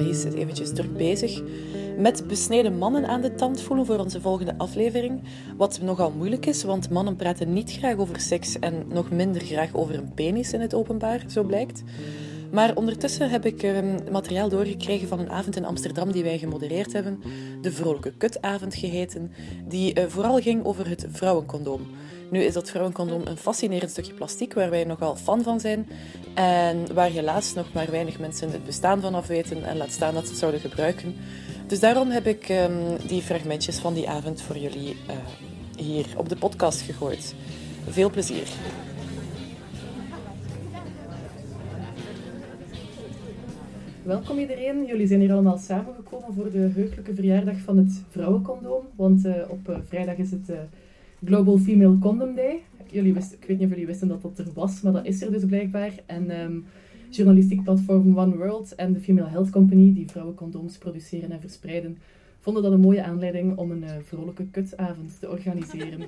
Anaïs is eventjes druk bezig met besneden mannen aan de tand voelen voor onze volgende aflevering. Wat nogal moeilijk is, want mannen praten niet graag over seks en nog minder graag over een penis in het openbaar, zo blijkt. Maar ondertussen heb ik um, materiaal doorgekregen van een avond in Amsterdam die wij gemodereerd hebben. De Vrolijke Kutavond geheten. Die uh, vooral ging over het vrouwencondoom. Nu is dat vrouwencondoom een fascinerend stukje plastic waar wij nogal fan van zijn. En waar helaas nog maar weinig mensen het bestaan van af weten en laat staan dat ze het zouden gebruiken. Dus daarom heb ik um, die fragmentjes van die avond voor jullie uh, hier op de podcast gegooid. Veel plezier. Welkom iedereen. Jullie zijn hier allemaal samengekomen voor de heugelijke verjaardag van het vrouwencondoom. Want uh, op uh, vrijdag is het Global Female Condom Day. Jullie ik weet niet of jullie wisten dat dat er was, maar dat is er dus blijkbaar. En um, journalistiek platform One World en de Female Health Company, die vrouwencondooms produceren en verspreiden, vonden dat een mooie aanleiding om een vrolijke kutavond te organiseren.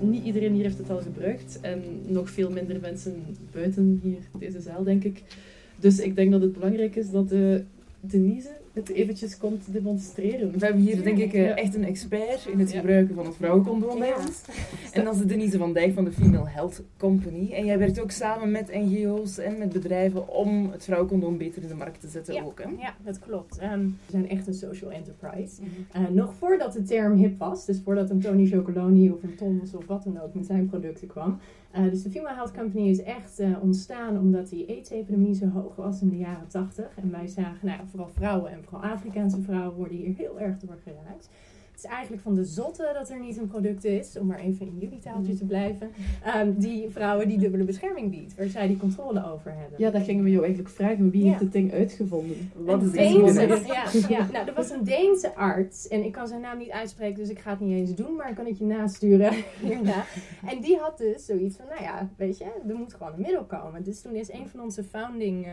niet iedereen hier heeft het al gebruikt en nog veel minder mensen buiten hier deze zaal, denk ik. Dus ik denk dat het belangrijk is dat uh, Denise het eventjes komt demonstreren. We hebben hier denk ik uh, echt een expert in het gebruiken van het vrouwencondoom bij ons. En dat is Denise van Dijk van de Female Health Company. En jij werkt ook samen met NGO's en met bedrijven om het vrouwencondoom beter in de markt te zetten ja. ook. Hè? Ja, dat klopt. Um, we zijn echt een social enterprise. -hmm. uh, nog voordat de term hip was, dus voordat een Tony Chocoloni of een Thomas of wat dan ook met zijn producten kwam. Uh, dus de Female Health Company is echt uh, ontstaan omdat die AIDS-epidemie zo hoog was in de jaren 80. En wij zagen, nou vooral vrouwen en vooral Afrikaanse vrouwen worden hier heel erg door geraakt. Het is eigenlijk van de zotte dat er niet een product is, om maar even in jullie taaltje te blijven, um, die vrouwen die dubbele bescherming biedt, waar zij die controle over hebben. Ja, dat gingen we jou eigenlijk vragen. Wie ja. heeft het ding uitgevonden? Wat is Deense, ja, ja, nou, er was een Deense arts, en ik kan zijn naam niet uitspreken, dus ik ga het niet eens doen, maar ik kan het je nasturen hierna. En die had dus zoiets van, nou ja, weet je, er moet gewoon een middel komen. Dus toen is een van onze founding... Uh,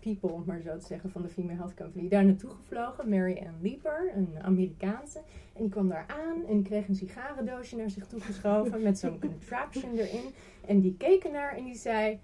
people, om maar zo te zeggen, van de Female Health Company daar naartoe gevlogen. Mary Ann Leeper, een Amerikaanse. En die kwam daar aan en die kreeg een sigarendoosje naar zich toe geschoven met zo'n contraption erin. En die keek ernaar en die zei...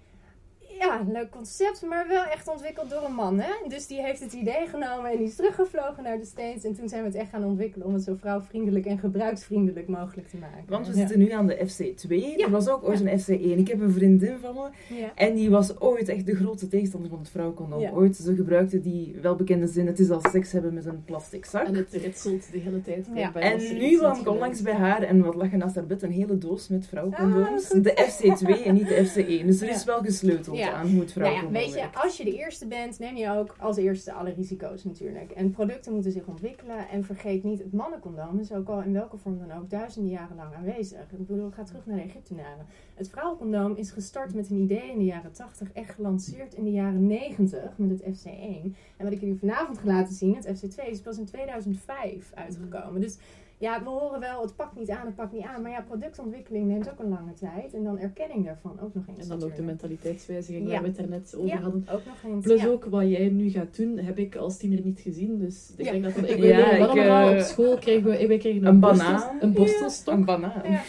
Ja, een leuk concept, maar wel echt ontwikkeld door een man, hè? Dus die heeft het idee genomen en die is teruggevlogen naar de States. En toen zijn we het echt gaan ontwikkelen om het zo vrouwvriendelijk en gebruiksvriendelijk mogelijk te maken. Want we ja. zitten nu aan de FC2. Ja. Er was ook ooit ja. een FC1. Ik heb een vriendin van me. Ja. En die was ooit echt de grote tegenstander van het. Ooit, ze gebruikte die welbekende zin, het is als seks hebben met een plastic zak. En het ritselt de hele tijd. Ja. En nu kwam ik onlangs bij haar en wat lag er naast haar bed? Een hele doos met vrouwencondooms. Ah, de FC2 en niet de FC1. Dus er is wel gesleuteld aan hoe het nou ja, weet je, als je de eerste bent, neem je ook als eerste alle risico's natuurlijk. En producten moeten zich ontwikkelen. En vergeet niet, het mannencondoom is ook al in welke vorm dan ook duizenden jaren lang aanwezig. Ik bedoel, ga terug naar de Egyptenaren. Het vrouwencondoom is gestart met een idee in de jaren 80, echt gelanceerd in de jaren 90 met het FC1. En wat ik jullie vanavond ga laten zien, het FC2, is pas in 2005 uitgekomen. Dus ja, we horen wel, het pakt niet aan, het pakt niet aan. Maar ja, productontwikkeling neemt ook een lange tijd. En dan erkenning daarvan ook nog eens. En dan natuurlijk. ook de mentaliteitswijziging ja. waar we het er net over ja, hadden. ook nog eens. Plus ja. ook wat jij nu gaat doen, heb ik als tiener niet gezien. Dus ik Ja. denk dat dat... Ik Ja, weet niet, ik, allemaal eh, op school kregen we, wij kregen een, een borstel- banaan. Een borstelstok. Een banaan. Ja.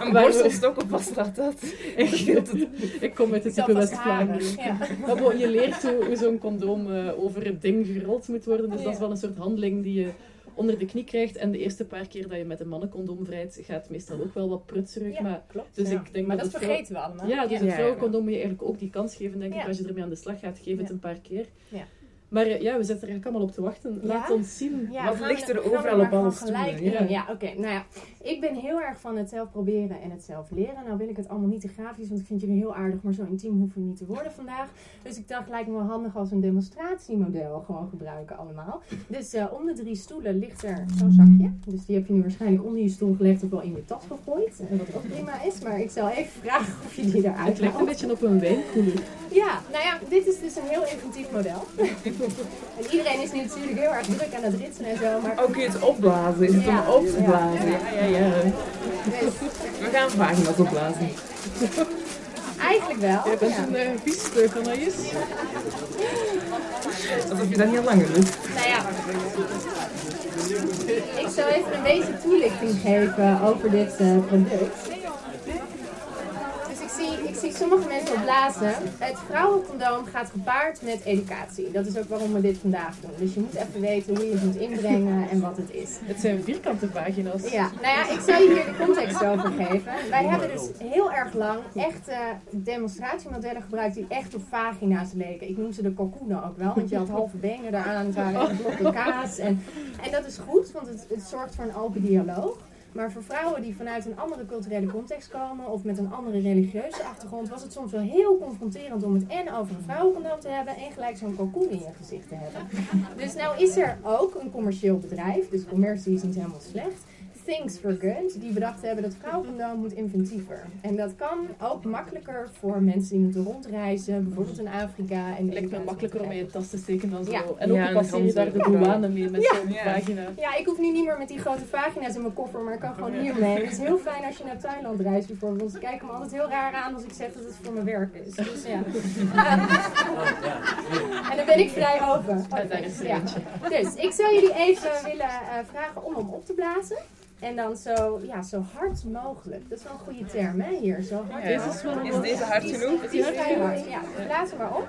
een borstelstok of wat staat dat? Ik, ik kom uit het Dat type was West-Vlaanderen. Maar bon, je leert hoe, hoe zo'n condoom eh, over het ding gerold moet worden. Dus dat is wel een soort handeling die je onder de knie krijgt. En de eerste paar keer dat je met een mannencondoom vrijt, gaat meestal ook wel wat prutserig. Ja, maar klopt. dus ja. ik denk maar dat dat, het vrouw- vergeten we allemaal. Ja, dus ja. het Ja, vrouwencondoom moet je eigenlijk ook die kans geven, denk ik. Als je ermee aan de slag gaat, geef het een paar keer. Ja. Maar eh, ja, we zitten er eigenlijk allemaal op te wachten. Laat Ja? ons zien. Ja, Wat ligt er overal op alle gewoon gelijk stoelen, in. ja. Ja, oké. Nou ja, ik ben heel erg van het zelf proberen en het zelf leren. Nou wil ik het allemaal niet te grafisch, want ik vind jullie heel aardig, maar zo intiem hoeven we niet te worden vandaag. Dus ik dacht, lijkt me wel handig als een demonstratiemodel gewoon gebruiken allemaal. Dus eh, om de drie stoelen ligt er zo'n zakje. Dus die heb je nu waarschijnlijk onder je stoel gelegd of wel in je tas gegooid. En wat ook prima is, maar ik zal even vragen of je die eruit Het lijkt een haalt. beetje op een wijnkoeler. Ja, nou ja, dit is dus een heel inventief model. en iedereen is nu natuurlijk heel erg druk aan het ritsen en zo, maar Ook kun je het opblazen? Is het Ja. om op te blazen? Ja, ja, ja. We gaan vagina's opblazen. eigenlijk wel. Bent ja. een uh, viespeuk, Anaïs. Alsof je dat heel lang doet. Nou ja, ik zal even een beetje toelichting geven over dit eh, product. Ik zie, ik sommige opblazen. Het vrouwencondoom gaat gepaard met educatie. Dat is ook waarom we dit vandaag doen. Dus je moet even weten hoe je het moet inbrengen en wat het is. Het zijn vierkante pagina's. Ja, nou ja, ik zal je hier de context over geven. Wij hebben dus heel erg lang echte demonstratiemodellen gebruikt die echt op vagina's leken. Ik noem ze de cocoenen ook wel, want je had halve benen eraan, het waren blokken kaas. En, en dat is goed, want het, het zorgt voor een open dialoog. Maar voor vrouwen die vanuit een andere culturele context komen of met een andere religieuze achtergrond, was het soms wel heel confronterend om het en over een vrouwencondoom te hebben en gelijk zo'n cocoon in je gezicht te hebben. Dus nou is er ook een commercieel bedrijf, dus commercie is niet helemaal slecht. Things for Good, die bedacht hebben dat vrouwencondoom moet inventiever. En dat kan ook makkelijker voor mensen die moeten rondreizen, bijvoorbeeld in Afrika. En Lijkt me makkelijker om in je tas te steken dan zo. Ja. En ook Ja, passeer je daar de douane mee met Ja. zo'n Ja. pagina. Ja, ik hoef nu niet meer met die grote vagina's in mijn koffer, maar ik kan gewoon hiermee. Het is heel fijn als je naar Thailand reist bijvoorbeeld. Ze kijken me altijd heel raar aan als ik zeg dat het voor mijn werk is. Dus ja. en dan ben ik vrij open. Dus ik zou jullie even willen eh, vragen om hem op te blazen. En dan zo, ja, zo hard mogelijk. Dat is wel een goede term, hè, hier. Zo hard Ja. Deze is deze hard genoeg? die is vrij hard. Ja, blaas hem maar op.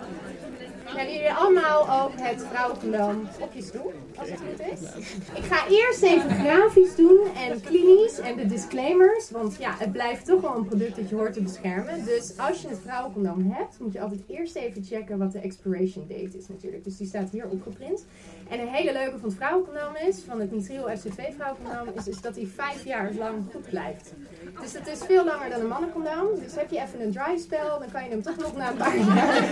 Ja, jullie allemaal ook het vrouwencondoom op je stoel, als het goed is. Ik ga eerst even grafisch doen en klinisch en de disclaimers. Want ja, het blijft toch wel een product dat je hoort te beschermen. Dus als je het vrouwencondoom hebt, moet je altijd eerst even checken wat de expiration date is natuurlijk. Dus die staat hier opgeprint. En een hele leuke van het vrouwencondoom is, van het Nitril FC2 vrouwencondoom, is, is dat hij vijf jaar lang goed blijft. Dus het is veel langer dan een mannencondoom. Dus heb je even een dry spell, dan kan je hem toch nog na een paar jaar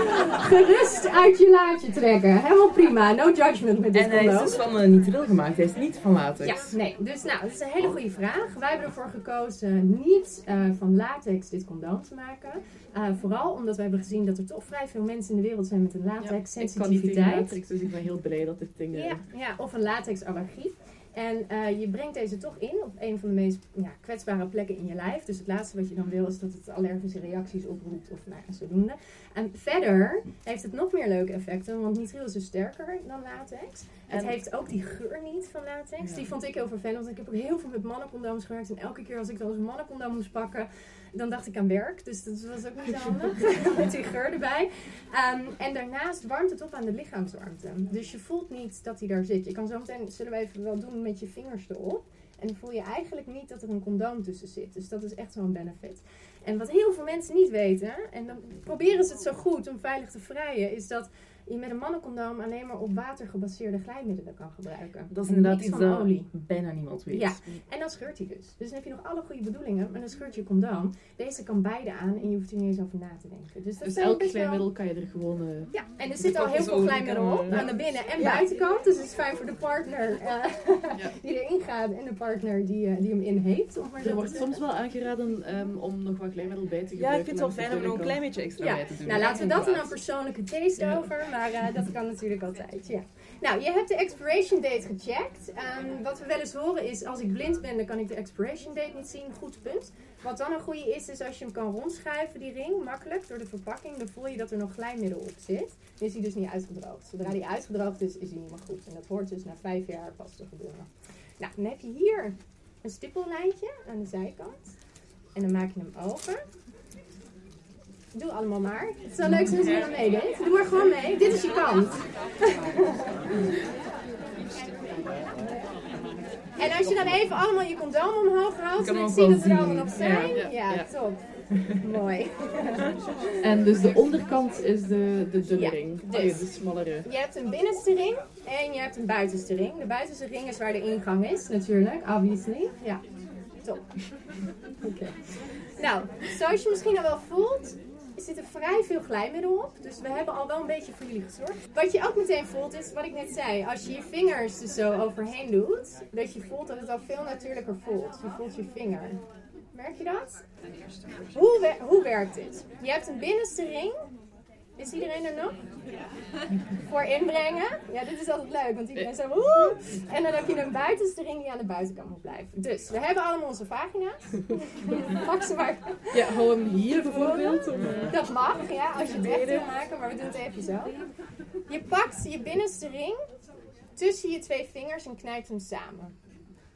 gerust uit je laadje trekken. Helemaal prima, no judgment met dit En hij is condoom. dus van uh, nitril gemaakt, hij is niet van latex. Ja, nee. Dus nou, dat is een hele goede vraag. Wij hebben ervoor gekozen niet eh, van latex dit condoom te maken. Eh, vooral omdat we hebben gezien dat er toch vrij veel mensen in de wereld zijn met een latex Ik kan niet tegen sensitiviteit. latex, dus ik ben heel blij dat dit ding... eh, Ja, ja, of een latexallergie. En eh, je brengt deze toch in op een van de meest ja, kwetsbare plekken in je lijf. Dus het laatste wat je dan wil is dat het allergische reacties oproept of nou ja, zodoende. En verder heeft het nog meer leuke effecten, want nitril is dus sterker dan latex. Het heeft ook die geur niet van latex. Die vond ik heel vervelend, want ik heb ook heel veel met mannencondooms gewerkt. En elke keer als ik dan eens een mannencondoom moest pakken, dan dacht ik aan werk. Dus dat was ook niet zo handig, met die geur erbij. Ehm, en daarnaast warmt het op aan de lichaamswarmte. Dus je voelt niet dat hij daar zit. Je kan zo meteen, zullen we even wel doen met je vingers erop. En dan voel je eigenlijk niet dat er een condoom tussen zit. Dus dat is echt zo'n benefit. En wat heel veel mensen niet weten, en dan proberen ze het zo goed om veilig te vrijen, is dat je met een mannencondoom alleen maar op water gebaseerde glijmiddelen kan gebruiken. Dat is inderdaad iets van dat olie. bijna niemand weet. Ja. En dan scheurt hij dus. Dus dan heb je nog alle goede bedoelingen, maar dan scheurt je condoom. Deze kan beide aan en je hoeft er niet eens over na te denken. Dus, dat Dus elk wel- glijmiddel kan je er gewoon... eh, ja, en er zit al heel veel glijmiddel op eh, aan de binnen- en Ja. buitenkant. Dus het is fijn voor de partner eh, Ja. die erin gaat en de partner die, eh, die hem in heeft. Om maar zo Er wordt soms wel aangeraden ehm, om nog wat glijmiddel bij te Ja, gebruiken. ik vind het wel fijn om er nog een klein beetje extra Ja, bij te doen. nou laten we dat dan een persoonlijke taste Ja. over, maar eh, dat kan natuurlijk altijd, ja. Nou, je hebt de expiration date gecheckt. Ehm, wat we wel eens horen is, als ik blind ben, dan kan ik de expiration date niet zien. Goed punt. Wat dan een goede is, is als je hem kan rondschuiven, die ring, makkelijk, door de verpakking, dan voel je dat er nog glijmiddel op zit. Dan is hij dus niet uitgedroogd. Zodra hij uitgedroogd is, is hij niet meer goed. En dat hoort dus na vijf jaar pas te gebeuren. Nou, dan heb je hier een stippellijntje aan de zijkant. En dan maak je hem open. Doe allemaal maar. Het zou leuk zijn als je dan meedeed. Doe maar gewoon mee. Dit is je kant. En als je dan even allemaal je condoom omhoog Je zodat ik hem zie ook dat wel er allemaal nog zijn. Ja. top. Mooi. En dus de onderkant is de, de dunne Ja, ring. dus. Oh ja, de smallere. Je hebt een binnenste ring en je hebt een buitenste ring. De buitenste ring is waar de ingang is, natuurlijk, obviously. Ja, top. Oké. Nou, zoals je misschien al wel voelt, zit er vrij veel glijmiddel op. Dus we hebben al wel een beetje voor jullie gezorgd. Wat je ook meteen voelt is wat ik net zei. Als je je vingers er zo overheen doet, dat je voelt dat het al veel natuurlijker voelt. Je voelt je vinger. Merk je dat? Hoe, wer- hoe werkt dit? Je hebt een binnenste ring. Is iedereen er nog? Voor inbrengen. Ja, dit is altijd leuk, want iedereen zo woe. En dan heb je een buitenste ring die aan de buitenkant moet blijven. Dus, we hebben allemaal onze vagina's. Pak ze maar. Ja, hou hem hier bijvoorbeeld. Eh, Dat mag, ja, als je het echt wil maken, maar we doen het even zo. Je pakt je binnenste ring tussen je twee vingers en knijpt hem samen.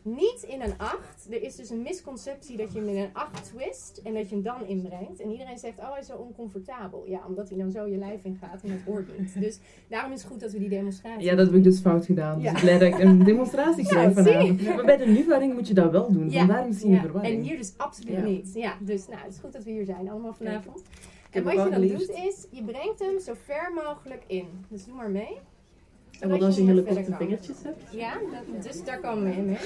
Niet in een 8. Er is dus een misconceptie dat je hem in een 8 twist en dat je hem dan inbrengt. En iedereen zegt, oh hij is zo oncomfortabel. Ja, omdat hij dan zo je lijf ingaat en dat hoort niet. Dus daarom is het goed dat we die demonstratie Ja, dat heb ik dus fout gedaan. Dus Ja. ik blij dat ik een demonstratie Ja, krijg zie. vanavond. Maar bij de nuvaring moet je dat wel doen. Ja. Vandaar misschien Ja, verwarring. En hier dus absoluut Ja. niet. Ja, dus nou, het is goed dat we hier zijn, allemaal vanavond. heb En wat je dan doet is, je brengt hem zo ver mogelijk in. Dus doe maar mee. En wat als je hele korte vingertjes hebt? Ja, dat, dus daar komen we in.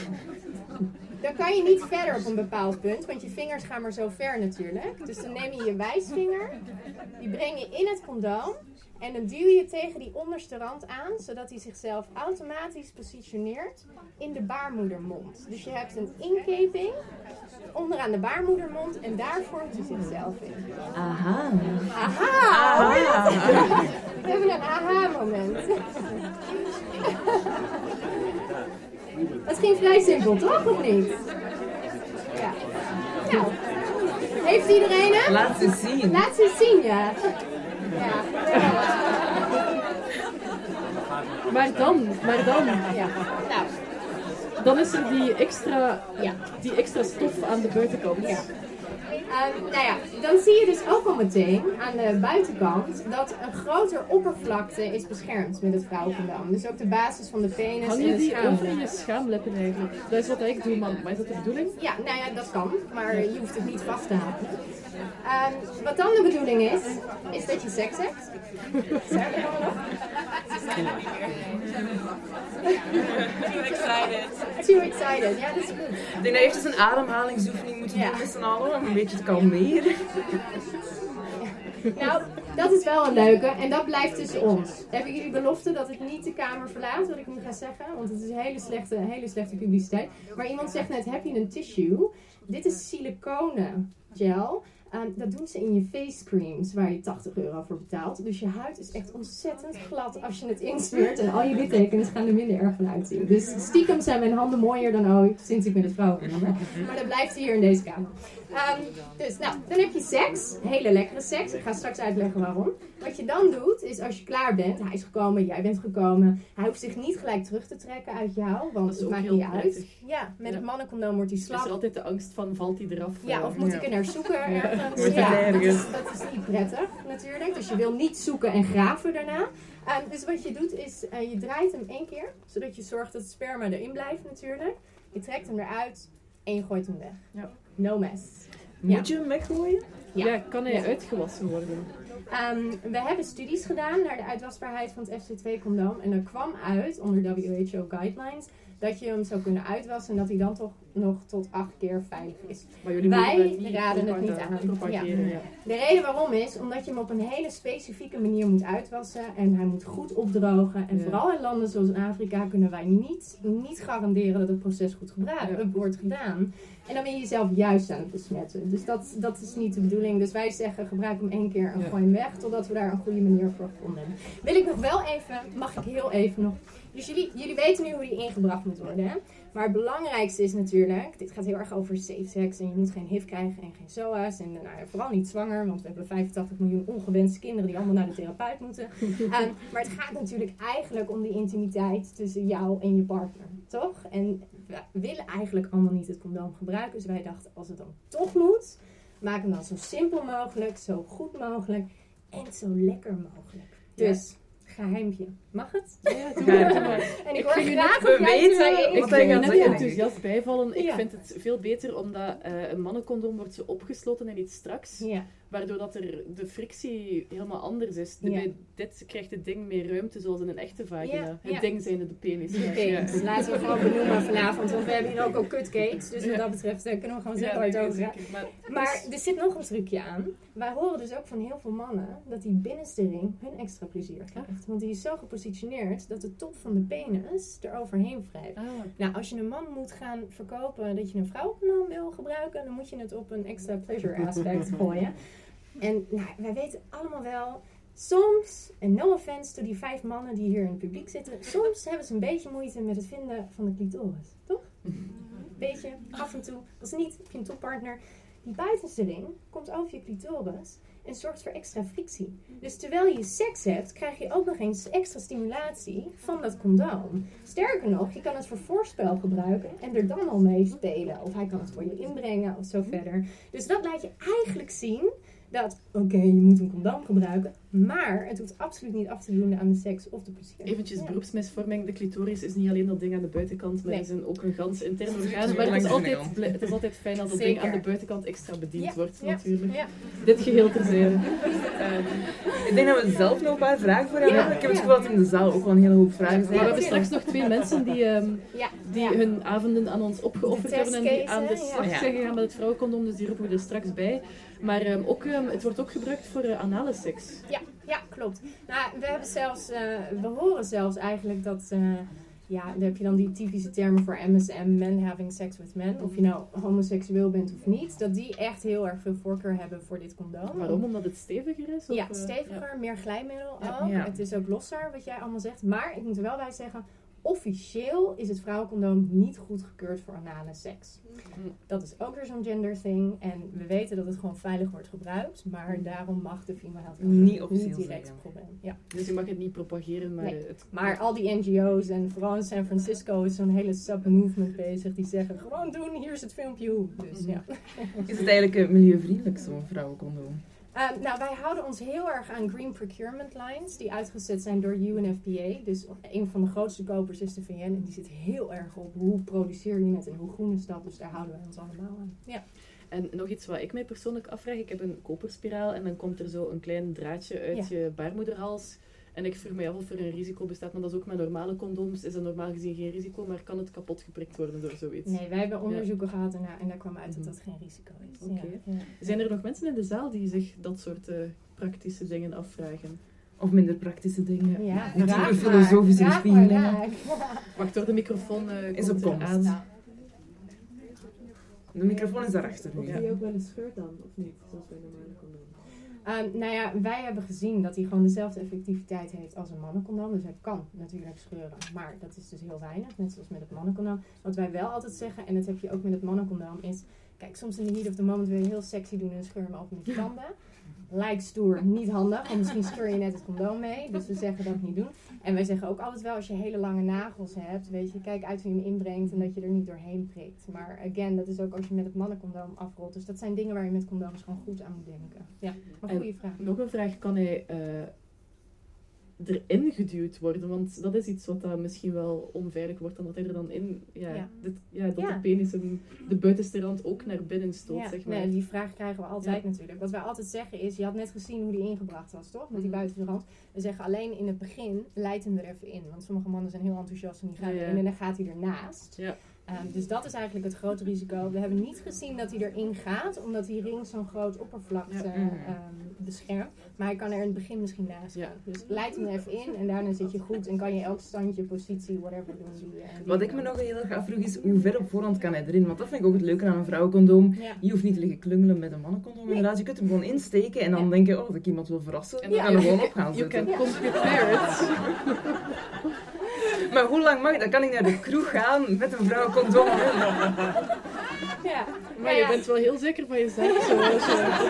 Dan kan je niet verder op een bepaald punt, want je vingers gaan maar zo ver natuurlijk. Dus dan neem je je wijsvinger, die breng je in het condoom en dan duw je tegen die onderste rand aan, zodat hij zichzelf automatisch positioneert in de baarmoedermond. Dus je hebt een inkeping onderaan de baarmoedermond en daar vormt hij zichzelf in. Aha. Aha! dat? We hebben een aha-moment. Het ging vrij simpel, toch? Of niet? Ja. Nou, heeft iedereen hem? Laat ze zien. Laat ze zien, ja. Ja. Maar dan, maar dan, ja. Nou, dan is er die extra, ja. die extra stof aan de buitenkant. Ja. Ehm, nou ja, dan zie je dus ook al meteen aan de buitenkant dat een groter oppervlakte is beschermd met het vrouwencondoom. Dus ook de basis van de penis Hang en je de die over je schaamlippen eigenlijk? Dat is wat ik doe, man. Maar is dat de bedoeling? Ja, nou ja, dat kan, maar je hoeft het niet vast te houden. Ehm, wat dan de bedoeling is, is dat je seks hebt. Zijn we nog? Too excited. Too excited, ja, dat is goed. Ik denk dat even een ademhalingsoefening moet doen met z'n allen om een beetje te kalmeren. Nou, dat is wel een leuke en dat blijft tussen ons. Hebben jullie belofte dat ik niet de kamer verlaat, wat ik nu ga zeggen? Want het is een hele slechte, hele slechte publiciteit. Maar iemand zegt net, heb je een tissue? Dit is siliconen gel. Ehm, dat doen ze in je face creams, waar je 80 euro voor betaalt. Dus je huid is echt ontzettend glad als je het insmeert. En al je littekens gaan er minder erg van uitzien. Dus stiekem zijn mijn handen mooier dan ooit sinds ik met het vrouw ben. Maar dat blijft hier in deze kamer. Ehm, dus nou, dan heb je seks. Hele lekkere seks. Ik ga straks uitleggen waarom. Wat je dan doet, is als je klaar bent. Hij is gekomen, jij bent gekomen. Hij hoeft zich niet gelijk terug te trekken uit jou. Want is het ook maakt heel niet uit. Ja, met Ja. het mannencondoom wordt hij Is er slap. altijd de angst van, valt hij eraf? Ja, of moet Ja. ik er naar zoeken? Wordt Ja, dat dat is niet prettig natuurlijk. Dus je wil niet zoeken en graven daarna. Ehm, dus wat je doet is, eh, je draait hem één keer. Zodat je zorgt dat het sperma erin blijft natuurlijk. Je trekt hem eruit en je gooit hem weg. Ja. No mess. Moet je hem weggooien? Ja. Ja. kan hij uitgewassen worden? Ehm, we hebben studies gedaan naar de uitwasbaarheid van het FC2-condoom. En er kwam uit, onder WHO guidelines, dat je hem zou kunnen uitwassen en dat hij dan toch nog tot acht keer veilig is. Maar jullie Wij niet raden het niet aan. propageren, Ja. ja. De reden waarom is omdat je hem op een hele specifieke manier moet uitwassen en hij moet goed opdrogen. En Ja. vooral in landen zoals Afrika kunnen wij niet, niet garanderen dat het proces goed gebruikt, Ja. wordt gedaan. En dan ben je jezelf juist aan het besmetten. Dus dat, dat is niet de bedoeling. Dus wij zeggen gebruik hem één keer en gooi hem weg totdat we daar een goede manier voor gevonden hebben. Wil ik nog wel even, mag ik heel even nog. Dus jullie, jullie weten nu hoe die ingebracht moet worden. Maar het belangrijkste is natuurlijk, dit gaat heel erg over safe sex en je moet geen HIV krijgen en geen SOA's. En nou, ja, vooral niet zwanger, want we hebben 85 miljoen ongewenste kinderen die allemaal naar de therapeut moeten. Ehm, maar het gaat natuurlijk eigenlijk om die intimiteit tussen jou en je partner, toch? En we willen eigenlijk allemaal niet het condoom gebruiken. Dus wij dachten, als het dan toch moet, maak hem dan zo simpel mogelijk, zo goed mogelijk en zo lekker mogelijk. Dus, geheimpje. Mag het? Ja, doe maar, doe maar. En ik Ik hoor vind je graag we jij Ik ben je gaat net enthousiast bijvallen. Ik Ja. vind het veel beter omdat eh, een mannencondoom wordt zo opgesloten en niet straks. Ja. Waardoor dat er de frictie helemaal anders is. De- Ja. Bij dit krijgt het ding meer ruimte zoals in een echte vagina. Ja, Het ja. ding zijnde de penis. Oké, Ja. dus laten we gewoon benoemen vanavond, want we hebben hier ook al cutcakes. Dus wat dat betreft kunnen we gewoon het nee, over zeker. Maar er zit nog een trucje aan. Wij horen dus ook van heel veel mannen dat die binnenste ring hun extra plezier krijgt. Want die is zo gepositioneerd dat de top van de penis er overheen wrijft. ah, Nou, als je een man moet gaan verkopen dat je een vrouwencondoom wil gebruiken, dan moet je het op een extra pleasure aspect gooien. En nou, wij weten allemaal wel, soms, en no offense to die vijf mannen die hier in het publiek zitten, soms hebben ze een beetje moeite met het vinden van de clitoris, toch? Beetje, af en toe. Als niet, heb je een toppartner. Die buitenste ring komt over je clitoris. En zorgt voor extra frictie. Dus terwijl je seks hebt, krijg je ook nog eens extra stimulatie van dat condoom. Sterker nog, je kan het voor voorspel gebruiken en er dan al mee spelen. Of hij kan het voor je inbrengen of zo verder. Dus dat laat je eigenlijk zien dat, oké, je moet een condoom gebruiken, maar het hoeft absoluut niet af te doen aan de seks of de plezier. Eventjes Ja. beroepsmisvorming. De clitoris is niet alleen dat ding aan de buitenkant, maar Nee. er is een, ook een gans intern Het is orgaan. Maar het is, altijd, het is altijd fijn als dat Zeker. ding aan de buitenkant extra bediend Ja, wordt, ja, natuurlijk. Ja. Dit geheel terzijde. Ehm, Ik denk dat we zelf nog een paar vragen voor hebben. Ik heb het gevoel dat in de zaal ook wel een hele hoop vragen maar we zijn. hebben straks nog twee mensen die, ehm, Ja. die Ja. hun avonden aan ons opgeofferd hebben en die aan de slag Ja. zijn gegaan met het vrouwencondoom, dus die roepen we er straks bij. Maar ehm, ook, het wordt ook gebruikt voor eh, anale seks. Ja, ja, klopt. Nou, we hebben zelfs, eh, we horen zelfs eigenlijk dat, eh, ja, dan heb je dan die typische termen voor MSM, men having sex with men. Of je nou homoseksueel bent of niet, dat die echt heel erg veel voorkeur hebben voor dit condoom. Waarom? Omdat het steviger is? Of, Ja, eh, steviger, meer glijmiddel Ja. ook. Ja. Het is ook losser, wat jij allemaal zegt. Maar ik moet er wel bij zeggen, officieel is het vrouwencondoom niet goedgekeurd voor anale seks. Mm. Dat is ook weer zo'n gender thing. En we weten dat het gewoon veilig wordt gebruikt. Maar daarom mag de female health Niet officieel niet direct een probleem. Ja. Dus je mag het niet propageren, maar Nee. het... Maar al die NGO's en vooral in San Francisco is zo'n hele sub-movement bezig. Die zeggen gewoon doen, hier is het filmpje hoe. Dus ja. Is het eigenlijk milieuvriendelijk, zo'n vrouwencondoom? Ehm, nou, wij houden ons heel erg aan green procurement lines die uitgezet zijn door UNFPA. Dus een van de grootste kopers is de VN en die zit heel erg op hoe produceer je het en hoe groen is dat. Dus daar houden wij ons allemaal aan. Ja. En nog iets wat ik mij persoonlijk afvraag. Ik heb een koperspiraal en dan komt er zo een klein draadje uit je baarmoederhals. En ik vroeg me af of er een risico bestaat, maar dat is ook met normale condooms. Is er normaal gezien geen risico, maar kan het kapot geprikt worden door zoiets? Nee, wij hebben onderzoeken gehad en daar kwam uit dat dat geen risico is. Oké. Ja. Zijn er nog mensen in de zaal die zich dat soort eh, praktische dingen afvragen? Of minder praktische dingen? Ja, vraag filosofische bespiegelingen. Wacht door de microfoon eh Is op er komst. aan. Nou, De microfoon is daarachter nu. Ja. Die ook wel eens scheurt dan, of niet? Zoals bij normale condoom. Ehm, nou ja, wij hebben gezien dat hij gewoon dezelfde effectiviteit heeft als een mannencondoom. Dus hij kan natuurlijk scheuren, maar dat is dus heel weinig. Net zoals met het mannencondoom. Wat wij wel altijd zeggen, en dat heb je ook met het mannencondoom, is... Kijk, soms in de heat of the moment wil je heel sexy doen en scheur hem open met je tanden. Lijkt stoer, niet handig, want misschien scheur je net het condoom mee. Dus we zeggen dat niet doen. En wij zeggen ook altijd wel, als je hele lange nagels hebt, weet je, kijk uit hoe je hem inbrengt en dat je er niet doorheen prikt. Maar again, dat is ook als je met het mannencondoom afrolt. Dus dat zijn dingen waar je met condooms gewoon goed aan moet denken. Ja, maar goede vraag. Nog een vraag, kan hij eh, erin geduwd worden? Want dat is iets wat dan misschien wel onveilig wordt, dan dat hij er dan in... Ja, Ja. dit- ja dat Ja. de penis hem de buitenste rand ook naar binnen stoot, Ja, zeg maar. nee, die vraag krijgen we altijd natuurlijk. Wat wij altijd zeggen is, je had net gezien hoe die ingebracht was, toch? Met die Mhm. buitenste rand. We zeggen alleen in het begin, leid hem er even in. Want sommige mannen zijn heel enthousiast en die gaan erin en dan gaat hij ernaast. Ja. Ehm, dus dat is eigenlijk het grote risico. We hebben niet gezien dat hij erin gaat, omdat die ring zo'n groot oppervlakte Ja. ehm, beschermt. Maar hij kan er in het begin misschien naast Ja. gaan. Dus leid hem er even in en daarna zit je goed en kan je elk standje, positie, whatever doen. Die, eh, die Wat ik me nog heel erg afvroeg is, hoe ver op voorhand kan hij erin? Want dat vind ik ook het leuke aan een vrouwencondoom. Ja. Je hoeft niet te liggen klungelen met een mannencondoom Nee. inderdaad. Je kunt hem gewoon insteken en dan Ja. denken, oh, dat ik iemand wil verrassen. En dan Ja. kan er gewoon op gaan You zitten. can prepared. Maar hoe lang mag ik? Dan kan ik naar de kroeg gaan met een vrouwencondoom. Ja. Maar Ja, je bent wel heel zeker van jezelf, je op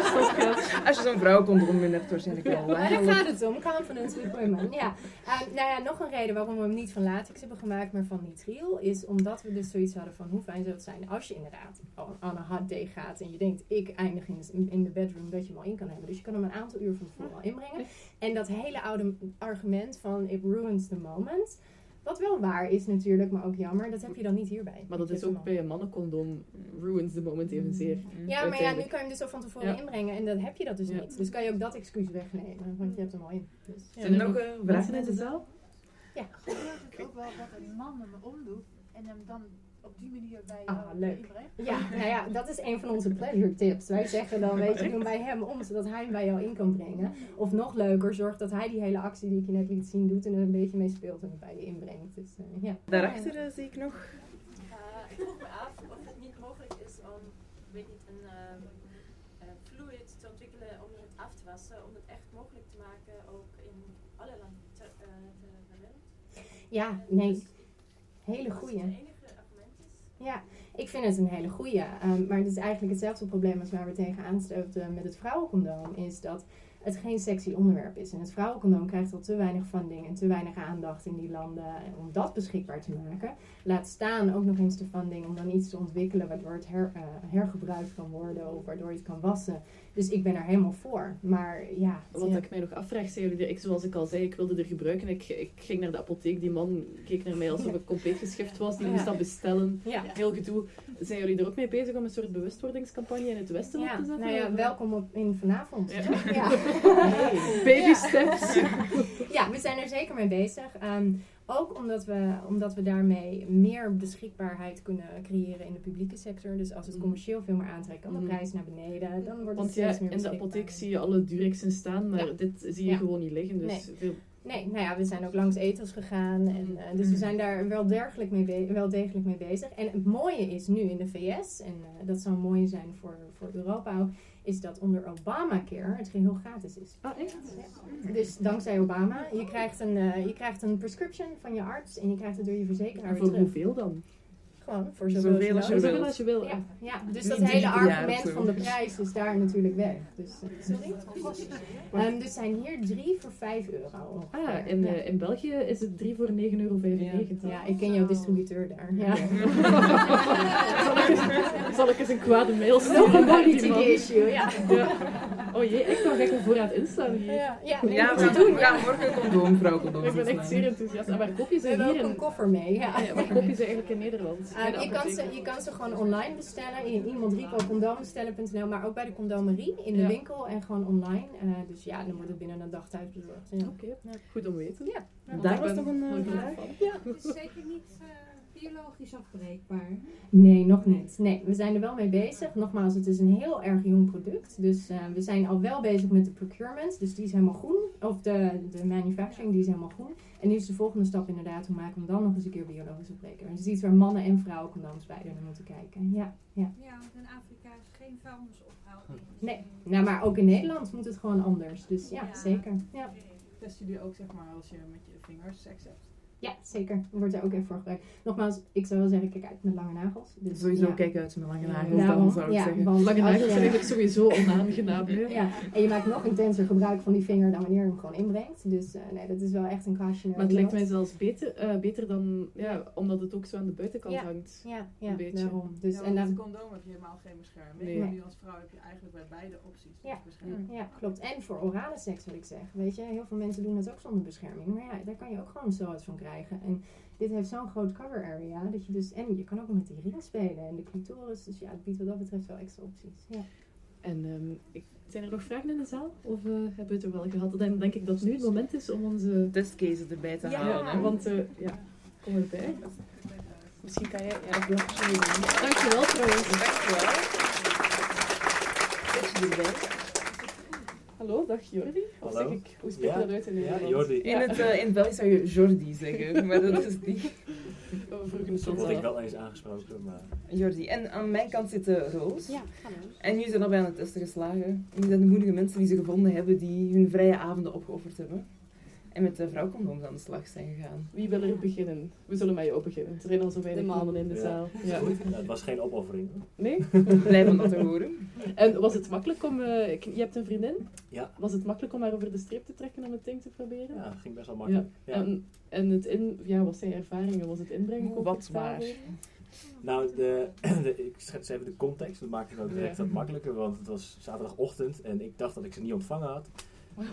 stap gaat. Als je zo'n vrouwencondoom in hebt, waarschijnlijk wel. Maar daar gaat het om. Confidence with women. Ja. Eh, nou ja, nog een reden waarom we hem niet van latex hebben gemaakt, maar van nitriel, is omdat we dus zoiets hadden van hoe fijn zou het zijn als je inderdaad aan een hot day gaat en je denkt, ik eindig in, in de bedroom, dat je hem al in kan hebben. Dus je kan hem een aantal uur van tevoren al inbrengen. En dat hele oude argument van it ruins the moment, wat wel waar is natuurlijk, maar ook jammer, dat heb je dan niet hierbij. Maar dat is ook bij een mannencondoom ruins the moment evenzeer. Ja, maar ja, nu kan je hem dus al van tevoren Ja. inbrengen en dan heb je dat dus Ja. niet. Dus kan je ook dat excuus wegnemen, want je hebt hem al in. Dus, ja. Zijn er nog eh, vragen in de zaal? Gebeurt het ook wel dat een man hem omdoet en hem dan op die manier bij Ah, jou leuk. inbrengt? Ja, nou ja, dat is een van onze pleasure tips. Wij zeggen dan, weet je, doe hem bij hem om, zodat hij hem bij jou in kan brengen. Of nog leuker, zorg dat hij die hele actie die ik je net liet zien doet en er een beetje mee speelt en het bij je inbrengt. Dus eh, ja. Daarachter eh, zie ik nog. Uh, ik vroeg me af of het niet mogelijk is om, weet niet, een eh, fluid te ontwikkelen om het af te wassen, om het echt mogelijk te maken ook in alle landen ter, eh, ter wereld. Ja, nee, Dus hele goeie. het enige argument is. Ja, Ik vind het een hele goeie. Ehm, maar het is eigenlijk hetzelfde probleem als waar we tegenaan stoten met het vrouwencondoom. Is dat het geen sexy onderwerp is. En het vrouwencondoom krijgt al te weinig funding en te weinig aandacht in die landen om dat beschikbaar te maken. Laat staan ook nog eens de funding om dan iets te ontwikkelen waardoor het her, eh, hergebruikt kan worden of waardoor je het kan wassen. Dus ik ben er helemaal voor. Maar ja. Wat ik mij nog afvraag, zijn jullie er, ik, zoals ik al zei, ik wilde er gebruiken. Ik, ik ging naar de apotheek, die man keek naar mij alsof ik compleet geschift was. Die moest dat bestellen. Heel gedoe. Zijn jullie er ook mee bezig om een soort bewustwordingscampagne in het Westen op te zetten? nou ja, welkom op in vanavond. Ja. Ja. Baby steps. Ja, we zijn er zeker mee bezig. Ehm, ook omdat we, omdat we daarmee meer beschikbaarheid kunnen creëren in de publieke sector. Dus als het Mhm. commercieel veel meer aantrekt, kan de Mhm. prijs naar beneden. Dan wordt Want het ja, steeds meer in de apotheek zie je alle Durexen staan, maar Ja. dit zie je Ja. gewoon niet liggen. Dus Nee. veel Nee, nou ja, we zijn ook langs ethos gegaan. En, eh, dus we zijn daar wel, dergelijk mee wel degelijk mee bezig. En het mooie is nu in de VS, en eh, dat zou mooi zijn voor, voor Europa ook, is dat onder Obamacare het geheel gratis is. Ah, echt? Dus dankzij Obama, je krijgt, een, eh, je krijgt een prescription van je arts en je krijgt het door je verzekeraar En weer voor terug. hoeveel dan? Gewoon, voor Zoveel zoveel als je nodig wil. Zoveel als je wil. Ja, ja, dus dat drie hele argument van de prijs is daar natuurlijk weg. Dus, eh, sorry? Ehm, dus zijn hier drie voor vijf euro. Ah, in, ja. eh, in België is het 3 voor 9,95 euro. ja, ik ken jouw distributeur daar. Ja. zal, ik eens, zal ik eens een kwade mail sturen die man? issue, ja. Ja. Oh jee, echt ga ik een voorraad inslaan hier. Ja, ja, nee, Ja, doen. gaan morgen een condoom, vrouwcondoom. Ik ben echt zeer enthousiast. En waar koop je ze hebben hier ook een koffer mee. Ja. Ah ja, waar koop je ze eigenlijk in Nederland? Uh, de je, kan ze, je kan ze gewoon online bestellen in iemand condoomstellen.nl, maar ook bij de condomerie in de Ja. winkel en gewoon online. Uh, dus ja, dan wordt het binnen een dag thuis bezorgd. Ja. Oké, goed om te weten. Ja. Daar ik was nog een, eh, vraag? gevallen. Het is zeker niet eh, biologisch afbreekbaar. Nee, nog niet. Nee, we zijn er wel mee bezig. Nogmaals, het is een heel erg jong product. Dus eh, we zijn al wel bezig met de procurement. Dus die is helemaal groen. Of de, de manufacturing, die is helemaal groen. En nu is de volgende stap inderdaad hoe maken we hem dan nog eens een keer biologisch afbreekbaar. Dus iets waar mannen en vrouwen condooms beide naar moeten kijken. Ja, ja. Ja, want in Afrika is geen vuilnisophaling. Nee, nou, maar ook in Nederland moet het gewoon anders. Dus ja, Ja. zeker. Ja. Testen jullie ook zeg maar als je met je vingers seks hebt? Ja, zeker. Er wordt er ook even voor gebruikt. Nogmaals, ik zou wel zeggen, kijk uit met lange nagels. Dus, Sowieso ja. kijk uit met lange nagels dan, zou ik ja, zeggen. want Lange nagels zijn eigenlijk sowieso onaangenaam. Ja, en je maakt nog intenser gebruik van die vinger dan wanneer je hem gewoon inbrengt. Dus eh, nee, dat is wel echt een cautionary Maar het lijkt mij zelfs beter, eh, beter dan, ja, omdat het ook zo aan de buitenkant Ja. hangt. Ja, een beetje. daarom. Dus, ja, en dan, condoom heb je helemaal geen bescherming. Nee. Maar nu als vrouw heb je eigenlijk bij beide opties Ja. bescherming. ja, klopt. En voor orale seks wil ik zeggen. Weet je, heel veel mensen doen het ook zonder bescherming. Maar ja, daar kan je ook gewoon zo wat van krijgen. En dit heeft zo'n groot cover area. Dat je dus, en je kan ook nog met die ring spelen en de clitoris. Dus ja, het biedt wat dat betreft wel extra opties. Ja. En ehm, ik, zijn er nog vragen in de zaal? Of eh, hebben we het er wel gehad? Dan denk ik dat nu het moment is om onze... Testcases erbij te Ja. halen. hè. want eh, ja, kom erbij. Misschien kan jij... Ja, dat Dankjewel trouwens. Dankjewel. Zet je erbij. Hallo, dag Jordi. Of Hallo. zeg ik, hoe spreek je dat uit in Ja, Nederland? Jordi. In het, eh, in het Belgisch zou je Jordi zeggen, maar dat is niet. We vroegen het Zo ons word ik wel eens aangesproken, maar... Jordi. En aan mijn kant zit eh, Roos. Ja, hallo. En jullie zijn al bij aan het testen geslagen. Jullie zijn de moedige mensen die ze gevonden hebben, die hun vrije avonden opgeofferd hebben. En met de vrouwcondooms aan de slag zijn gegaan. Wie wil er beginnen? We zullen met jou beginnen. Er zijn al zo weinig mannen in de Ja. zaal. Ja. Ja. Goed. Ja, het was geen opoffering. Nee? Blij van dat te horen. En was het makkelijk om... eh, je hebt een vriendin? Ja, Was het makkelijk om haar over de streep te trekken om het ding te proberen? ja, het ging best wel makkelijk. Ja. En, en het in, ja, wat zijn ervaringen? Was het inbrengen? Wat comfortabel? Nou, de, de, ik schets even de context. Dat maakte het ook direct Ja. wat makkelijker, want het was zaterdagochtend en ik dacht dat ik ze niet ontvangen had.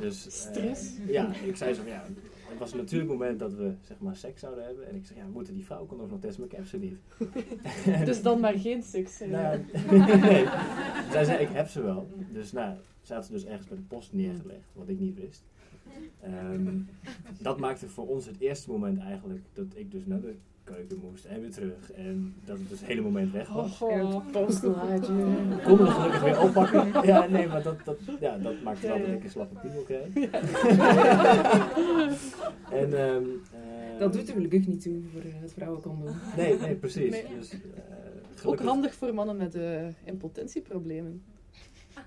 Dus, eh, Stress. ja, ik zei zo van ja, het was een natuurlijk moment dat we zeg maar seks zouden hebben. En ik zei ja, moeten die vrouw kon nog testen, maar ik heb ze niet. Dus dan maar geen seks. eh. Nou, nee. Zij zei, ik heb ze wel. Dus nou, ze had ze dus ergens bij de post neergelegd, wat ik niet wist. Ehm, dat maakte voor ons het eerste moment eigenlijk dat ik dus naar de keuken moest en weer terug. En dat het dus het hele moment weg was. Oh, En. Ik kon me gelukkig weer oppakken. Ja, nee, maar dat, dat, ja, dat maakte wel dat ik een slappe piemel kreeg. en, ehm, eh, Dat doet er gelukkig niet toe voor eh, het vrouwencondoom. Nee, nee, precies. Nee. Dus, eh, Ook handig voor mannen met eh, impotentieproblemen.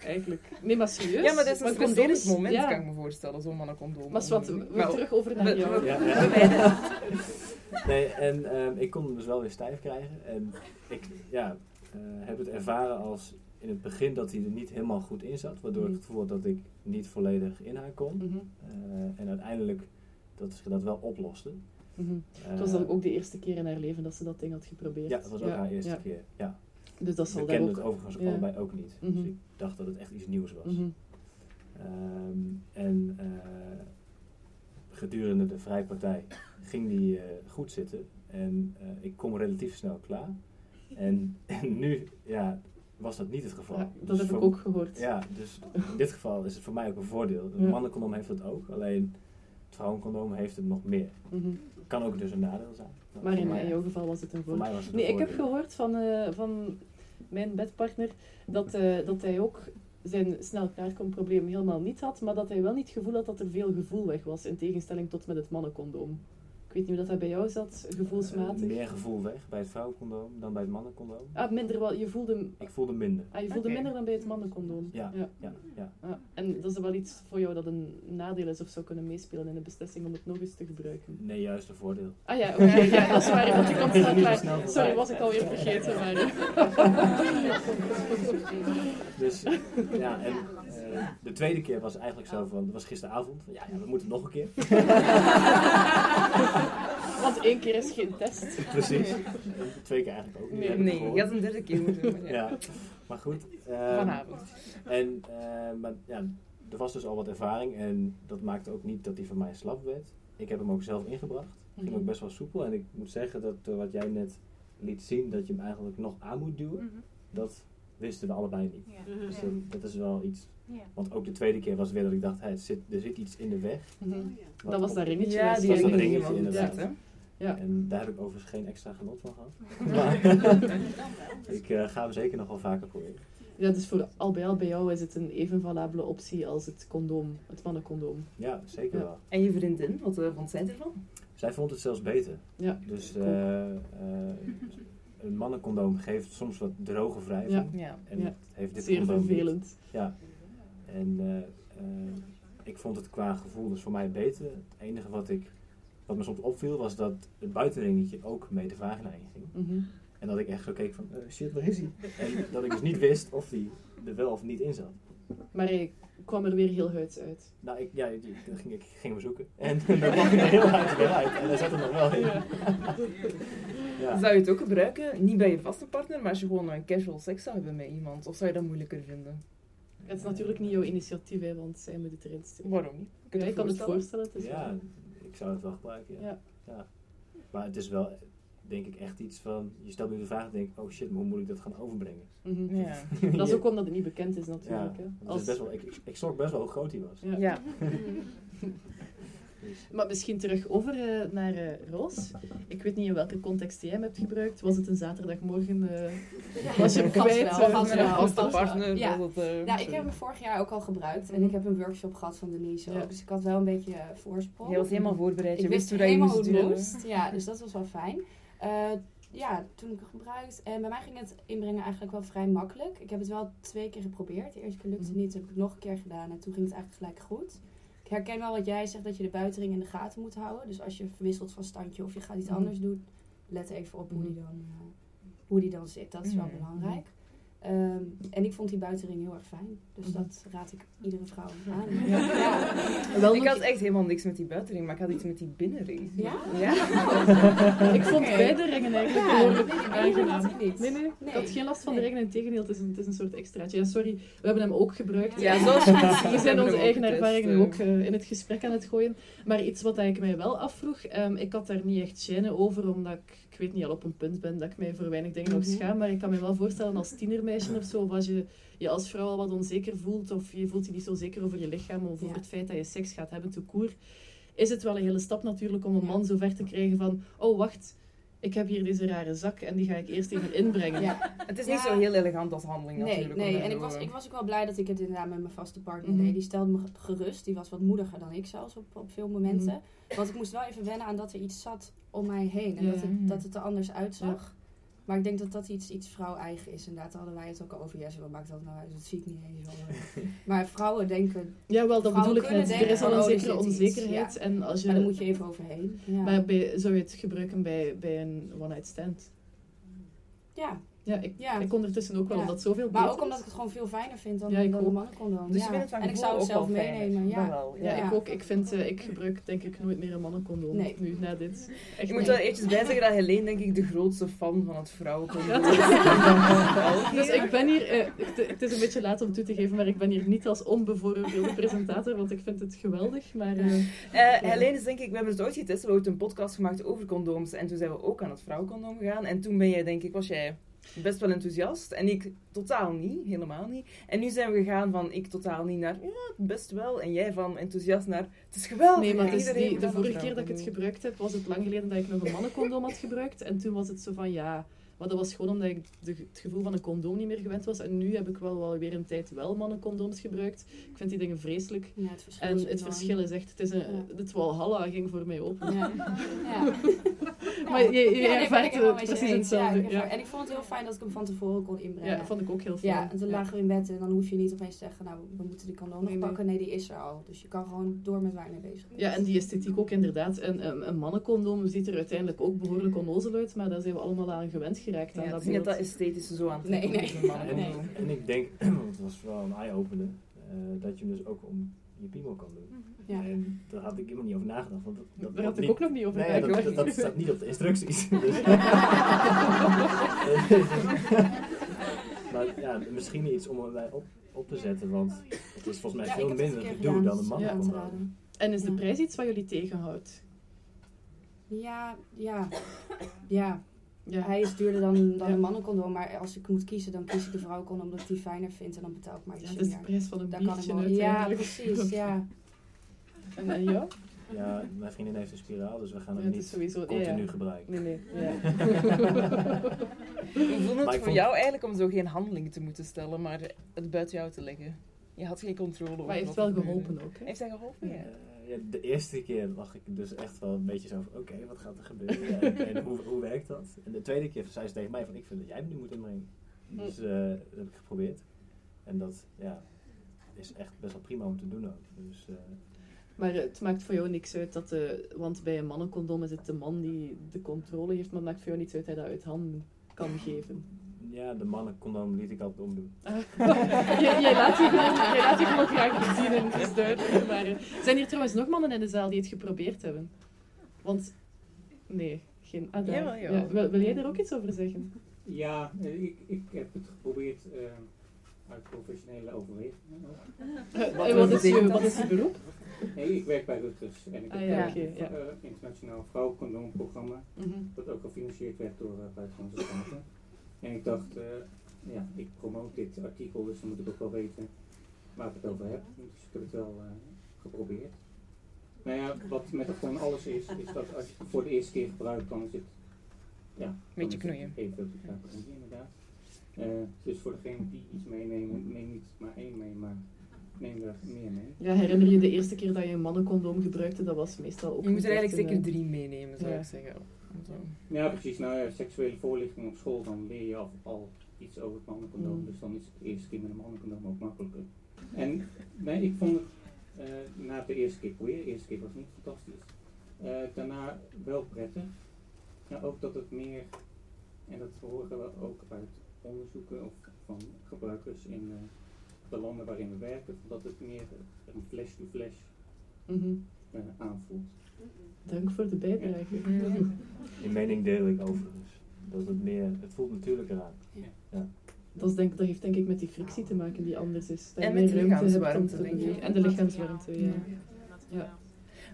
Eigenlijk. Nee, maar serieus. Ja, maar dat is een condooms- moment, ja. kan ik me voorstellen, zo'n mannencondoom. Maar zwart, we, terug over naar jou. Ja, ja. Nee, en ehm, ik kon hem dus wel weer stijf krijgen. En ik ja, eh, heb het ervaren als in het begin dat hij er niet helemaal goed in zat. Waardoor ik Mhm. het gevoel had dat ik niet volledig in haar kon. Mhm. Eh, en uiteindelijk dat ze dat wel oploste. Mhm. Eh, Het was dan ook de eerste keer in haar leven dat ze dat ding had geprobeerd. Ja, dat was ook Ja, haar eerste ja. keer. Ja. Dus dat We zal daar kenden ook... het overigens ja. allebei ook niet. Mhm. Dus ik dacht dat het echt iets nieuws was. Mhm. Ehm, en gedurende de vrijpartij ging die eh, goed zitten. En eh, ik kom relatief snel klaar. En, en nu ja, was dat niet het geval. Ja, dat Dus heb ik ook gehoord. Ja, dus in dit geval is het voor mij ook een voordeel. Een Ja. mannencondoom heeft het ook, alleen het vrouwencondoom heeft het nog meer. Mhm. Kan ook dus een nadeel zijn. Maar in, mij- in jouw geval was het een voor voordeel. Nee, ik heb gehoord van, eh, van mijn bedpartner dat, dat hij ook zijn snel klaarkomprobleem helemaal niet had, maar dat hij wel niet het gevoel had dat er veel gevoel weg was, in tegenstelling tot met het mannencondoom. Ik weet niet hoe dat, dat bij jou zat, gevoelsmatig. Eh, meer gevoel weg bij het vrouwencondoom dan bij het mannencondoom. Ah, minder wel. Je voelde, Ik voelde minder. ah, je voelde minder dan bij het mannencondoom. Ja, Ja. ja, ja. Ah, en dat is wel iets voor jou dat een nadeel is of zou kunnen meespelen in de beslissing om het nog eens te gebruiken. Nee, juist een voordeel. Ah ja, oké, ja, dat is waar, want je komt snel klaar. Sorry, was ik alweer vergeten. Maar, Dus ja, en de tweede keer was eigenlijk zo van, dat was gisteravond, van ja, ja we moeten nog een keer. want één keer is geen test. Precies. Twee keer eigenlijk ook niet. Nee, ik Nee, je had een derde keer moeten doen. maar ja. Ja, maar goed. ehm, Vanavond. En eh, maar, ja, er was dus al wat ervaring en dat maakte ook niet dat hij van mij slap werd. Ik heb hem ook zelf ingebracht. Ging Mhm. ook best wel soepel. En ik moet zeggen dat eh, wat jij net liet zien, dat je hem eigenlijk nog aan moet duwen, dat wisten we allebei niet. Ja. Dus dat, dat is wel iets. Ja. Want ook de tweede keer was weer dat ik dacht, hey, er, zit, er zit iets in de weg. Wat Dat was dat ringetje. Ja, was die was dat. dat ring ringetje inderdaad. hè? Ja. En daar heb ik overigens geen extra genot van gehad. Maar ik eh, ga hem zeker nog wel vaker proberen. Ja, dus voor al bij al bij jou is het een even valabele optie als het condoom, het mannencondoom. Ja, zeker Ja. wel. En je vriendin, wat eh, vond zij ervan? Zij vond het zelfs beter. Ja. Dus eh, eh, een mannencondoom geeft soms wat droge wrijving. Ja. En Ja. dat heeft dit Zeer condoom niet. vervelend. Ja. En eh, eh, ik vond het qua gevoel dus voor mij beter. Het enige wat, ik, wat me soms opviel was dat het buitenringetje ook mee de vagina inging. Mhm. En dat ik echt zo keek van, eh, shit, waar is hij? En dat ik dus niet wist of hij er wel of niet in zat. Maar hij kwam er weer heel huids uit. Nou, ik, ja, ik, ik ging, ik ging hem zoeken. En dan kwam hij er heel uit weer uit. En daar zat er nog wel in. Ja. Zou je het ook gebruiken, niet bij je vaste partner, maar als je gewoon een casual seks zou hebben met iemand? Of zou je dat moeilijker vinden? Het is natuurlijk niet jouw initiatief, hè, want zij moet het erin steken. Waarom niet? Kun Ja, je ik kan het voorstellen? voorstellen. Het is Ja, ik zou het wel gebruiken, ja. Ja. Ja. Maar het is wel, denk ik, echt iets van... Je stelt nu de vraag en denk oh shit, maar hoe moet ik dat gaan overbrengen? Mhm. Ja. Dat is ook omdat het niet bekend is Ja, natuurlijk. Hè. het Als, is best wel, ik, ik, ik schrok best wel hoe groot hij was. ja. Maar misschien terug over eh, naar eh, Roos. Ik weet niet in welke context jij hem hebt gebruikt. Was het een zaterdagmorgen? eh, was je hem kwijt? vast wel. partner. Ja. dat het, Ja, ik heb hem vorig jaar ook al gebruikt. En ik heb een workshop gehad van Denise Ja. ook. Dus ik had wel een beetje voorsprong. Jij was helemaal voorbereid. Je wist wist hoe dat je helemaal moest hoe het doen. moest. Ja, dus dat was wel fijn. Eh, ja, toen ik het gebruikt. En bij mij ging het inbrengen eigenlijk wel vrij makkelijk. Ik heb het wel twee keer geprobeerd. De eerste keer lukte het Mhm. niet. Toen heb ik het nog een keer gedaan. En toen ging het eigenlijk gelijk goed. Herken wel wat jij zegt, dat je de buitenring in de gaten moet houden. Dus als je verwisselt van standje of je gaat iets Mhm. anders doen, let even op hoe die dan, eh, hoe die dan zit. Dat is wel Mhm. belangrijk. Ehm, en ik vond die buitenring heel erg fijn. Dus Mhm. dat raad ik iedere vrouw aan. Ja. Ja. Wel Ik had echt helemaal niks met die buitenring, maar ik had iets met die binnenring. Ja? Ja? Ik vond beide ringen eigenlijk Ja, behoorlijk nee, nee, aangenaam. niet. Nee, nee, ik Nee. had geen last van de Nee. ringen. Integendeel, het is een, het is een soort extraatje. Ja, sorry, we hebben hem ook gebruikt. Ja, zoals je het ziet, We zijn onze eigen ervaringen eh. ook eh, in het gesprek aan het gooien. Maar iets wat ik mij wel afvroeg, ehm, ik had daar niet echt gêne over, omdat ik, ik weet niet, al op een punt ben dat ik mij voor weinig dingen nog Mhm. schaam. Maar ik kan me wel voorstellen als of zo, of als je je als vrouw al wat onzeker voelt, of je voelt je niet zo zeker over je lichaam, of over Ja. het feit dat je seks gaat hebben, te koer, is het wel een hele stap natuurlijk om een Ja. man zo ver te krijgen van, oh wacht, ik heb hier deze rare zak en die ga ik eerst even inbrengen. Ja. Het is Ja. niet zo heel elegant als handeling Nee, natuurlijk. nee. en ik was, ik was ook wel blij dat ik het inderdaad met mijn vaste partner Mhm. deed. Die stelde me gerust. Die was wat moediger dan ik zelfs op, op veel momenten. Want ik moest wel even wennen aan dat er iets zat om mij heen. En Ja, dat, het, dat het er anders uitzag. Maar ik denk dat dat iets, iets vrouw-eigen is. Inderdaad, daar hadden wij het ook al over. Ja, wat maakt dat nou uit? Dat zie ik niet eens wel. maar vrouwen denken... Ja, wel, dat bedoel ik net. Er is al een oh, er zekere iets. onzekerheid. Ja. En als je, Maar daar moet je even overheen. Ja. Maar bij, zou je het gebruiken bij, bij een one-night stand? ja. Ja, ik, Ja. ik ondertussen ook wel, Ja. omdat zoveel Maar beter ook omdat ik het gewoon veel fijner vind dan, Ja, ik dan een mannencondoom. Dus ja. je vindt het van en ik zou het zelf meenemen. Ja. Dat wel, Ja, Ja. ik ook. Ik, vind, eh, ik gebruik denk ik nooit meer een mannencondoom. Nee. Nu, na dit. Echt Ik moet wel eventjes bij zeggen dat Helene denk ik de grootste fan van het vrouwencondoom Ja, is. het Dus ik ben hier, eh, het, is een beetje laat om toe te geven, maar ik ben hier niet als onbevooroordeelde presentator, want ik vind het geweldig. Maar eh, Eh, Helene is denk ik, we hebben het ooit getest, we hebben ooit een podcast gemaakt over condooms en toen zijn we ook aan het vrouwencondoom gegaan en toen ben jij denk ik, was jij best wel enthousiast en ik totaal niet, helemaal niet. En nu zijn we gegaan van ik totaal niet naar, ja, best wel en jij van enthousiast naar, het is geweldig. nee, maar die, de vorige keer dat ik het gebruikt heb, was het lang geleden dat ik nog een mannencondoom had gebruikt. En toen was het zo van ja, maar dat was gewoon omdat ik de, het gevoel van een condoom niet meer gewend was. En nu heb ik wel, wel weer een tijd wel mannencondooms gebruikt. Ik vind die dingen vreselijk. Ja, het verschil En is het enorm. verschil is echt, het is een, Ja. het walhalla ging voor mij open. Ja. ja. Maar je, je ervaart het precies hetzelfde. ik Ja, ervaar- En ik vond het heel fijn dat ik hem van tevoren kon inbrengen. ja, dat vond ik ook heel fijn. Ja, en toen lagen we in bed en dan hoef je niet opeens te zeggen, nou, we moeten die condoom nog Nee, pakken. Nee, die is er al. Dus je kan gewoon door met waar je mee bezig bent. Ja, en die esthetiek ook inderdaad. En een, een mannencondoom ziet er uiteindelijk ook behoorlijk onnozel uit, maar daar zijn we allemaal aan gewend geraakt. Aan Ja, dat ik vind dat beeld. dat esthetisch zo aan Nee, nee. En, ik- en ik denk, want het was wel een eye-opener, eh, dat je hem dus ook om je piemel kan doen. Ja. En daar had ik helemaal niet over nagedacht. Want dat, dat Daar had ik niet- ook nog niet over Nee, nagedacht. dat, dat, dat staat niet op de instructies. Dus. maar ja, misschien iets om erbij op, op te zetten, want het is volgens mij veel het minder gedaan, dan een raden. En is de prijs iets wat jullie tegenhoudt? Ja, ja, ja. Ja. Hij is duurder dan, dan Ja. een mannencondoom, maar als ik moet kiezen, dan kies ik de vrouwencondoom omdat ik die fijner vind en dan betaal ik maar Ja, iets dat is de meer. prijs van een Daar kan ik wel. Ja, precies, ja. En, en jou? Ja, mijn vriendin heeft een spiraal, dus we gaan Ja, hem niet sowieso... ja, continu ja. gebruiken. Nee, nee. Ja. Hoe voelde het voor vond- jou eigenlijk om zo geen handeling te moeten stellen, maar het buiten jou te leggen? Je had geen controle over Maar hij heeft wel geholpen ook. Hè? Heeft hij geholpen? Ja. De eerste keer lag ik dus echt wel een beetje zo van, oké, wat gaat er gebeuren en, en hoe, hoe werkt dat? En de tweede keer zei ze tegen mij van, ik vind dat jij hem nu moet inbrengen. Dus eh, dat heb ik geprobeerd. En dat, ja, is echt best wel prima om te doen ook. Dus, eh, Maar eh, het maakt voor jou niks uit dat de... Want bij een mannencondoom is het de man die de controle heeft, maar het maakt voor jou niets uit dat hij dat uit handen kan geven. Ja, de mannencondoom liet ik altijd omdoen. jij, jij laat je gewoon, jij laat je gewoon graag zien en het is duidelijk. Maar, eh, zijn hier trouwens nog mannen in de zaal die het geprobeerd hebben? Want... Nee, geen... Ah, daar. Jawel, jawel. Ja, wil, wil jij er ook iets over zeggen? Ja, ik, ik heb het geprobeerd eh, uit professionele overwegingen. Eh, en wat is je, wat is je beroep? Nee, ik werk bij Rutgers en ik Ah, heb een ja. internationaal vrouwencondoomprogramma, Mhm. dat ook gefinancierd werd door uh, buitenlandse staten. En ik dacht, eh, ja, ik promoot dit artikel, dus dan moet ik ook wel weten waar ik het over heb. Dus ik heb het wel eh, geprobeerd. Nou ja, wat met gewoon alles is, is dat als je het voor de eerste keer gebruikt, dan is het ja, Beetje knoeien. Even veel te vaak knoeien, inderdaad. Eh, dus voor degene die iets meenemen, neem niet maar één mee, maar neem er meer mee. Ja, herinner je de eerste keer dat je een mannencondoom gebruikte? Dat was meestal ook... Je moet er eigenlijk zeker drie meenemen, zou ja. ik zeggen. Ja, precies. Nou ja, seksuele voorlichting op school, dan leer je al, al iets over het mannencondoom. Mm. Dus dan is het eerste keer met een mannencondoom ook makkelijker. En nee, ik vond het eh, na de eerste keer proberen, de eerste keer was niet fantastisch. Eh, daarna wel prettig. Ja, ook dat het meer, en dat horen we ook uit onderzoeken of van gebruikers in eh, de landen waarin we werken, dat het meer een flash-to-flash Mhm. aanvoelt. Dank voor de bijdrage. Die mening deel ik overigens. Dat het meer, het voelt natuurlijker aan. Ja. Dat, is denk, dat heeft denk ik met die frictie te maken die anders is. Dat En je met meer de ruimte hebt om lichaamswarmte, te denk ik. En de lichaamswarmte, ja. ja.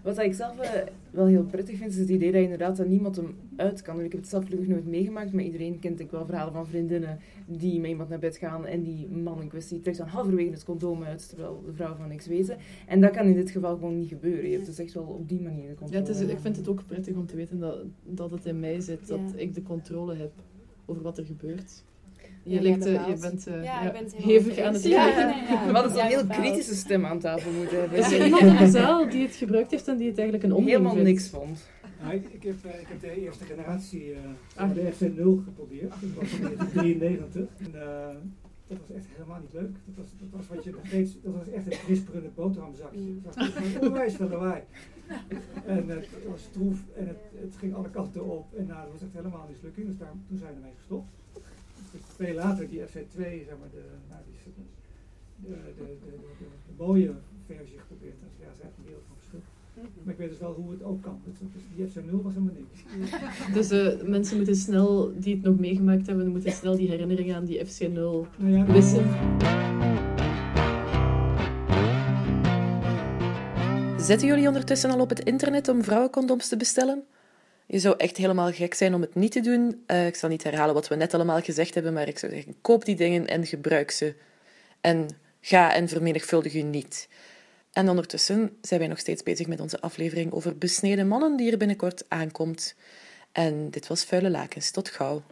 Wat ik zelf eh, wel heel prettig vind, is het idee dat inderdaad dat niemand hem uit kan. En ik heb het zelf gelukkig nooit meegemaakt, maar iedereen kent ik wel verhalen van vriendinnen die met iemand naar bed gaan en die man in kwestie trekt dan halverwege het condoom uit, terwijl de vrouw van niks weet. En dat kan in dit geval gewoon niet gebeuren. Je hebt dus echt wel op die manier de Ja, controle. het is, ik vind het ook prettig om te weten dat, dat het in mij zit, dat Ja. ik de controle heb over wat er gebeurt. Je, Ja, ligt, eh, je bent eh, Ja, hevig aan het kijken. nee, ja. We hadden zo'n Ja, heel kritische stem aan tafel moeten hebben. Is er iemand in de zaal die het gebruikt heeft en die het eigenlijk een onzin helemaal vindt? niks vond. Nou, ik, ik, heb, eh, ik heb de eerste generatie, uh, de FC0 geprobeerd. Dat was in 1993. En, uh, dat was echt helemaal niet leuk. Dat was, dat was wat je nog steeds, dat was echt een krisperende boterhamzakje. Het was onwijs veel lawaai. En het was stroef en het, het, ging alle kanten op. En nou, dat was echt helemaal een mislukking. Dus daar, toen zijn we ermee gestopt. Twee later die FC2, zeg maar, de, nou, die, de, de, de, de, de mooie versie geprobeerd. Dus ja, ze heeft een wereld van verschil. Maar ik weet dus wel hoe het ook kan. Dus die FC0 was helemaal niks. Dus uh, mensen moeten snel, die het nog meegemaakt hebben, moeten snel die herinneringen aan die FC0 nou ja, wissen. Zetten jullie ondertussen al op het internet om vrouwencondoms te bestellen? Je zou echt helemaal gek zijn om het niet te doen. Uh, ik zal niet herhalen wat we net allemaal gezegd hebben, maar ik zou zeggen: koop die dingen en gebruik ze. En ga en vermenigvuldig u niet. En ondertussen zijn wij nog steeds bezig met onze aflevering over besneden mannen die er binnenkort aankomt. En dit was Vuile Lakens. Tot gauw.